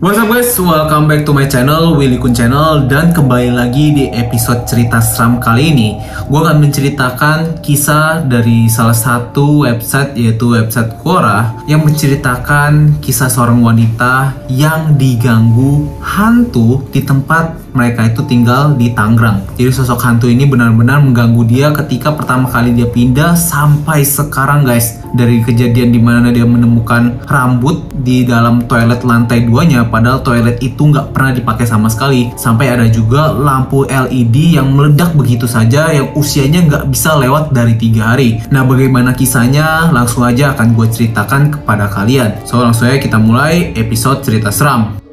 What's up guys, welcome back to my channel, Willy Kun Channel. Dan kembali lagi di episode cerita seram kali ini. Gue akan menceritakan kisah dari salah satu website yaitu website Quora Yang menceritakan kisah seorang wanita yang diganggu hantu di tempat mereka itu tinggal di Tangerang. Jadi sosok hantu ini benar-benar mengganggu dia ketika pertama kali dia pindah sampai sekarang guys. Dari kejadian di mana dia menemukan rambut di dalam toilet lantai duanya padahal toilet itu nggak pernah dipakai sama sekali. Sampai ada juga lampu LED yang meledak begitu saja yang usianya nggak bisa lewat dari tiga hari. Nah bagaimana kisahnya langsung aja akan gue ceritakan kepada kalian. So langsung aja kita mulai episode cerita seram.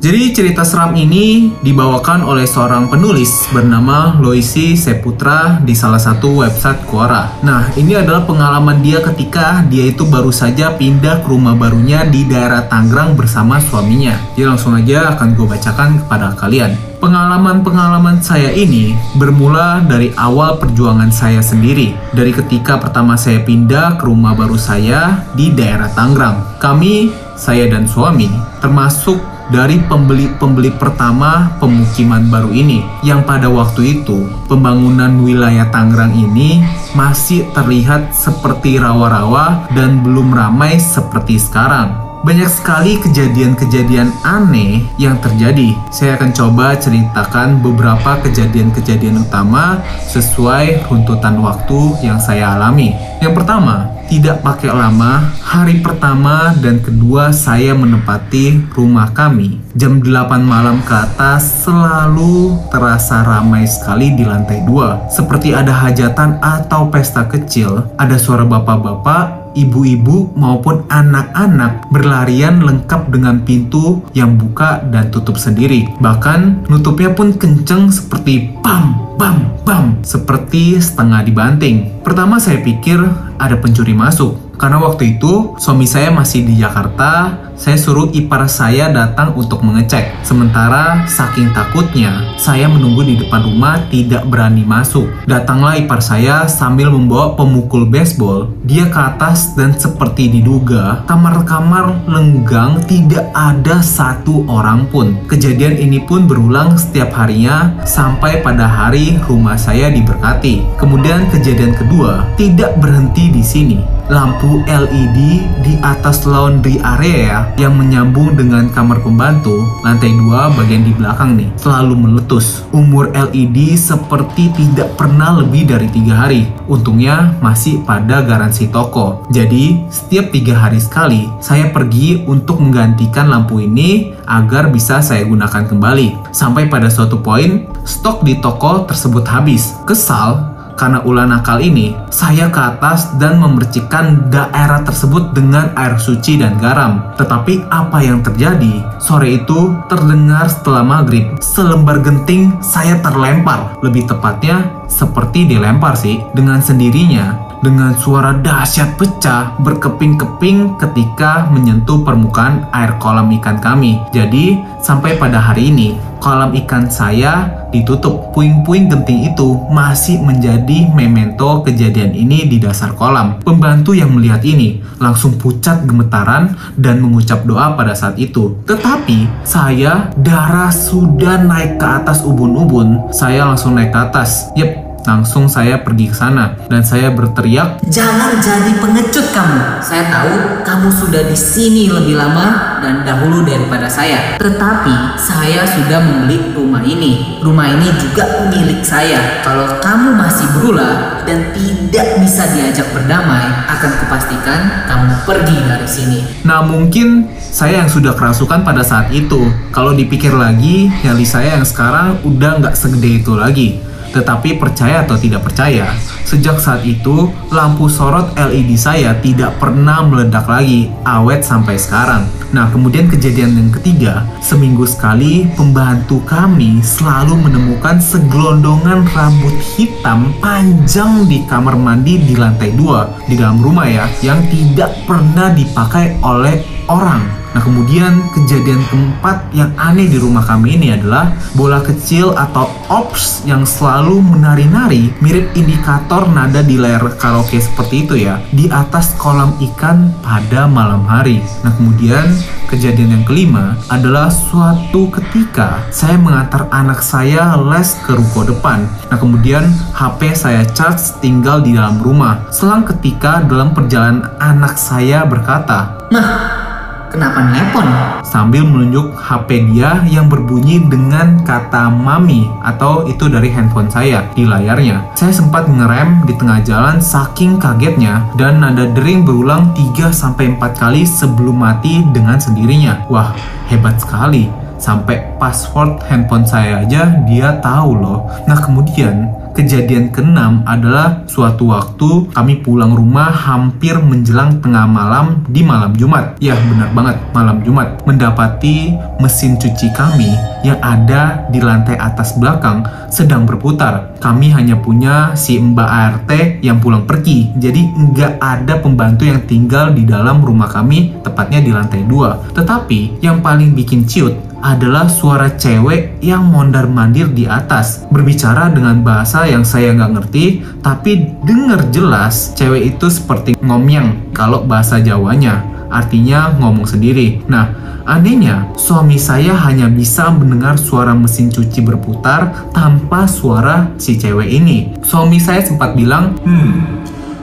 Jadi cerita seram ini dibawakan oleh seorang penulis bernama Loisi Seputra di salah satu website Quora. Nah, ini adalah pengalaman dia ketika dia itu baru saja pindah ke rumah barunya di daerah Tangerang bersama suaminya. Jadi langsung aja akan gue bacakan kepada kalian. Pengalaman-pengalaman saya ini bermula dari awal perjuangan saya sendiri. Dari ketika pertama saya pindah ke rumah baru saya di daerah Tangerang. Kami, saya dan suami, termasuk dari pembeli-pembeli pertama pemukiman baru ini. Yang pada waktu itu pembangunan wilayah Tangerang ini masih terlihat seperti rawa-rawa dan belum ramai seperti sekarang banyak sekali kejadian-kejadian aneh yang terjadi. Saya akan coba ceritakan beberapa kejadian-kejadian utama sesuai runtutan waktu yang saya alami. Yang pertama, tidak pakai lama, hari pertama dan kedua saya menempati rumah kami. Jam 8 malam ke atas selalu terasa ramai sekali di lantai dua. Seperti ada hajatan atau pesta kecil, ada suara bapak-bapak ibu-ibu maupun anak-anak berlarian lengkap dengan pintu yang buka dan tutup sendiri. Bahkan nutupnya pun kenceng seperti pam, pam, pam, seperti setengah dibanting. Pertama saya pikir ada pencuri masuk, karena waktu itu suami saya masih di Jakarta, saya suruh ipar saya datang untuk mengecek. Sementara saking takutnya, saya menunggu di depan rumah tidak berani masuk. Datanglah ipar saya sambil membawa pemukul baseball. Dia ke atas dan seperti diduga, kamar-kamar lenggang tidak ada satu orang pun. Kejadian ini pun berulang setiap harinya sampai pada hari rumah saya diberkati. Kemudian kejadian kedua tidak berhenti di sini. Lampu LED di atas laundry area yang menyambung dengan kamar pembantu, lantai 2 bagian di belakang nih, selalu meletus. Umur LED seperti tidak pernah lebih dari tiga hari. Untungnya masih pada garansi toko. Jadi, setiap tiga hari sekali, saya pergi untuk menggantikan lampu ini agar bisa saya gunakan kembali. Sampai pada suatu poin, stok di toko tersebut habis. Kesal, karena ulah nakal ini, saya ke atas dan memercikkan daerah tersebut dengan air suci dan garam. Tetapi apa yang terjadi? Sore itu terdengar setelah maghrib, selembar genting saya terlempar. Lebih tepatnya, seperti dilempar sih, dengan sendirinya dengan suara dahsyat pecah berkeping-keping ketika menyentuh permukaan air kolam ikan kami. Jadi, sampai pada hari ini, kolam ikan saya ditutup. Puing-puing genting itu masih menjadi memento kejadian ini di dasar kolam. Pembantu yang melihat ini langsung pucat gemetaran dan mengucap doa pada saat itu. Tetapi, saya darah sudah naik ke atas ubun-ubun. Saya langsung naik ke atas. Yep, Langsung saya pergi ke sana dan saya berteriak, "Jangan jadi pengecut kamu. Saya tahu kamu sudah di sini lebih lama dan dahulu daripada saya. Tetapi saya sudah membeli rumah ini. Rumah ini juga milik saya. Kalau kamu masih berulah dan tidak bisa diajak berdamai, akan kupastikan kamu pergi dari sini." Nah, mungkin saya yang sudah kerasukan pada saat itu. Kalau dipikir lagi, nyali saya yang sekarang udah nggak segede itu lagi. Tetapi percaya atau tidak percaya, sejak saat itu lampu sorot LED saya tidak pernah meledak lagi, awet sampai sekarang. Nah, kemudian kejadian yang ketiga, seminggu sekali pembantu kami selalu menemukan segelondongan rambut hitam panjang di kamar mandi di lantai dua di dalam rumah ya, yang tidak pernah dipakai oleh orang. Nah kemudian kejadian keempat yang aneh di rumah kami ini adalah bola kecil atau ops yang selalu menari-nari mirip indikator nada di layar karaoke seperti itu ya di atas kolam ikan pada malam hari. Nah kemudian kejadian yang kelima adalah suatu ketika saya mengantar anak saya les ke ruko depan. Nah kemudian HP saya charge tinggal di dalam rumah. Selang ketika dalam perjalanan anak saya berkata, Mah, kenapa nelpon? sambil menunjuk HP dia yang berbunyi dengan kata mami atau itu dari handphone saya di layarnya. Saya sempat ngerem di tengah jalan saking kagetnya dan nada dering berulang 3-4 kali sebelum mati dengan sendirinya. Wah, hebat sekali. Sampai password handphone saya aja dia tahu loh. Nah kemudian kejadian keenam adalah suatu waktu kami pulang rumah hampir menjelang tengah malam di malam Jumat. Ya benar banget malam Jumat. Mendapati mesin cuci kami yang ada di lantai atas belakang sedang berputar. Kami hanya punya si mbak ART yang pulang pergi. Jadi nggak ada pembantu yang tinggal di dalam rumah kami tepatnya di lantai dua. Tetapi yang paling bikin ciut adalah suara cewek yang mondar mandir di atas. Berbicara dengan bahasa yang saya nggak ngerti tapi dengar jelas cewek itu seperti ngomyang kalau bahasa Jawanya artinya ngomong sendiri. Nah anehnya suami saya hanya bisa mendengar suara mesin cuci berputar tanpa suara si cewek ini. Suami saya sempat bilang Hmm,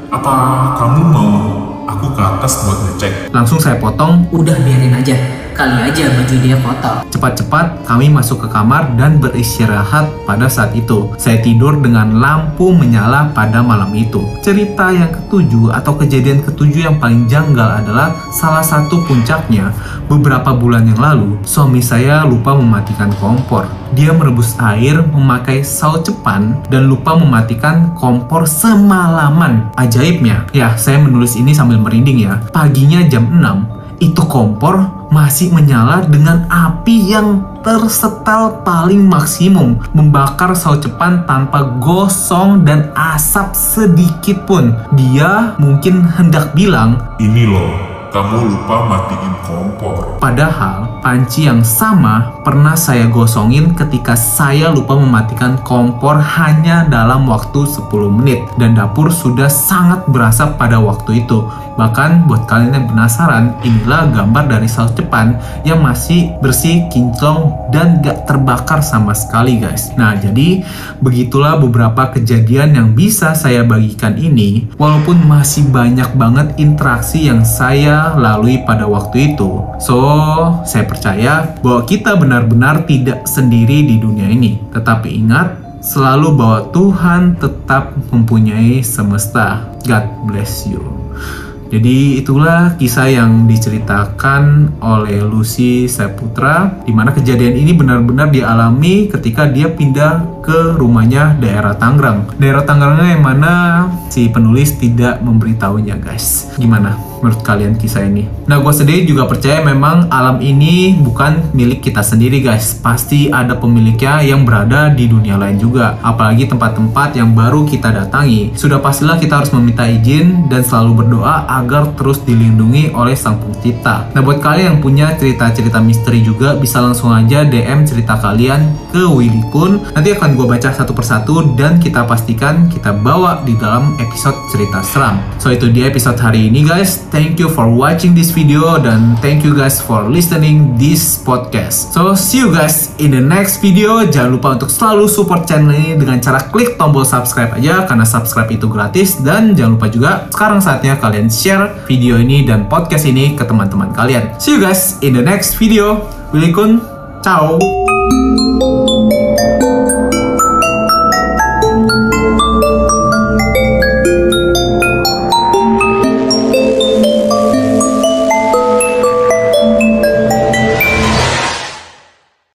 apa kamu mau aku ke atas buat ngecek? langsung saya potong. Udah biarin aja, kali aja baju dia kotor. Cepat-cepat kami masuk ke kamar dan beristirahat pada saat itu. Saya tidur dengan lampu menyala pada malam itu. Cerita yang ketujuh atau kejadian ketujuh yang paling janggal adalah salah satu puncaknya. Beberapa bulan yang lalu, suami saya lupa mematikan kompor. Dia merebus air memakai saus cepan dan lupa mematikan kompor semalaman. Ajaibnya, ya saya menulis ini sambil merinding ya. Paginya jam 6, itu kompor masih menyala dengan api yang tersetel paling maksimum membakar saus cepan tanpa gosong dan asap sedikit pun. Dia mungkin hendak bilang Ini loh, kamu lupa matiin kompor. Padahal panci yang sama pernah saya gosongin ketika saya lupa mematikan kompor hanya dalam waktu 10 menit dan dapur sudah sangat berasap pada waktu itu. Bahkan buat kalian yang penasaran, inilah gambar dari saus cepan yang masih bersih, kinclong, dan gak terbakar sama sekali guys. Nah jadi begitulah beberapa kejadian yang bisa saya bagikan ini walaupun masih banyak banget interaksi yang saya lalui pada waktu itu. So, saya percaya bahwa kita benar-benar tidak sendiri di dunia ini. Tetapi ingat, selalu bahwa Tuhan tetap mempunyai semesta. God bless you. Jadi itulah kisah yang diceritakan oleh Lucy Saputra di mana kejadian ini benar-benar dialami ketika dia pindah ke rumahnya daerah Tangerang. Daerah Tangerangnya yang mana si penulis tidak memberitahunya guys. Gimana menurut kalian kisah ini? Nah gue sendiri juga percaya memang alam ini bukan milik kita sendiri guys. Pasti ada pemiliknya yang berada di dunia lain juga. Apalagi tempat-tempat yang baru kita datangi. Sudah pastilah kita harus meminta izin dan selalu berdoa agar terus dilindungi oleh Sang Pencipta. Nah buat kalian yang punya cerita-cerita misteri juga bisa langsung aja DM cerita kalian ke Willy Kun. Nanti akan gue baca satu persatu dan kita pastikan kita bawa di dalam episode cerita seram. So itu dia episode hari ini guys. Thank you for watching this video dan thank you guys for listening this podcast. So see you guys in the next video. Jangan lupa untuk selalu support channel ini dengan cara klik tombol subscribe aja karena subscribe itu gratis dan jangan lupa juga sekarang saatnya kalian share video ini dan podcast ini ke teman-teman kalian. See you guys in the next video. Willy Kun, ciao.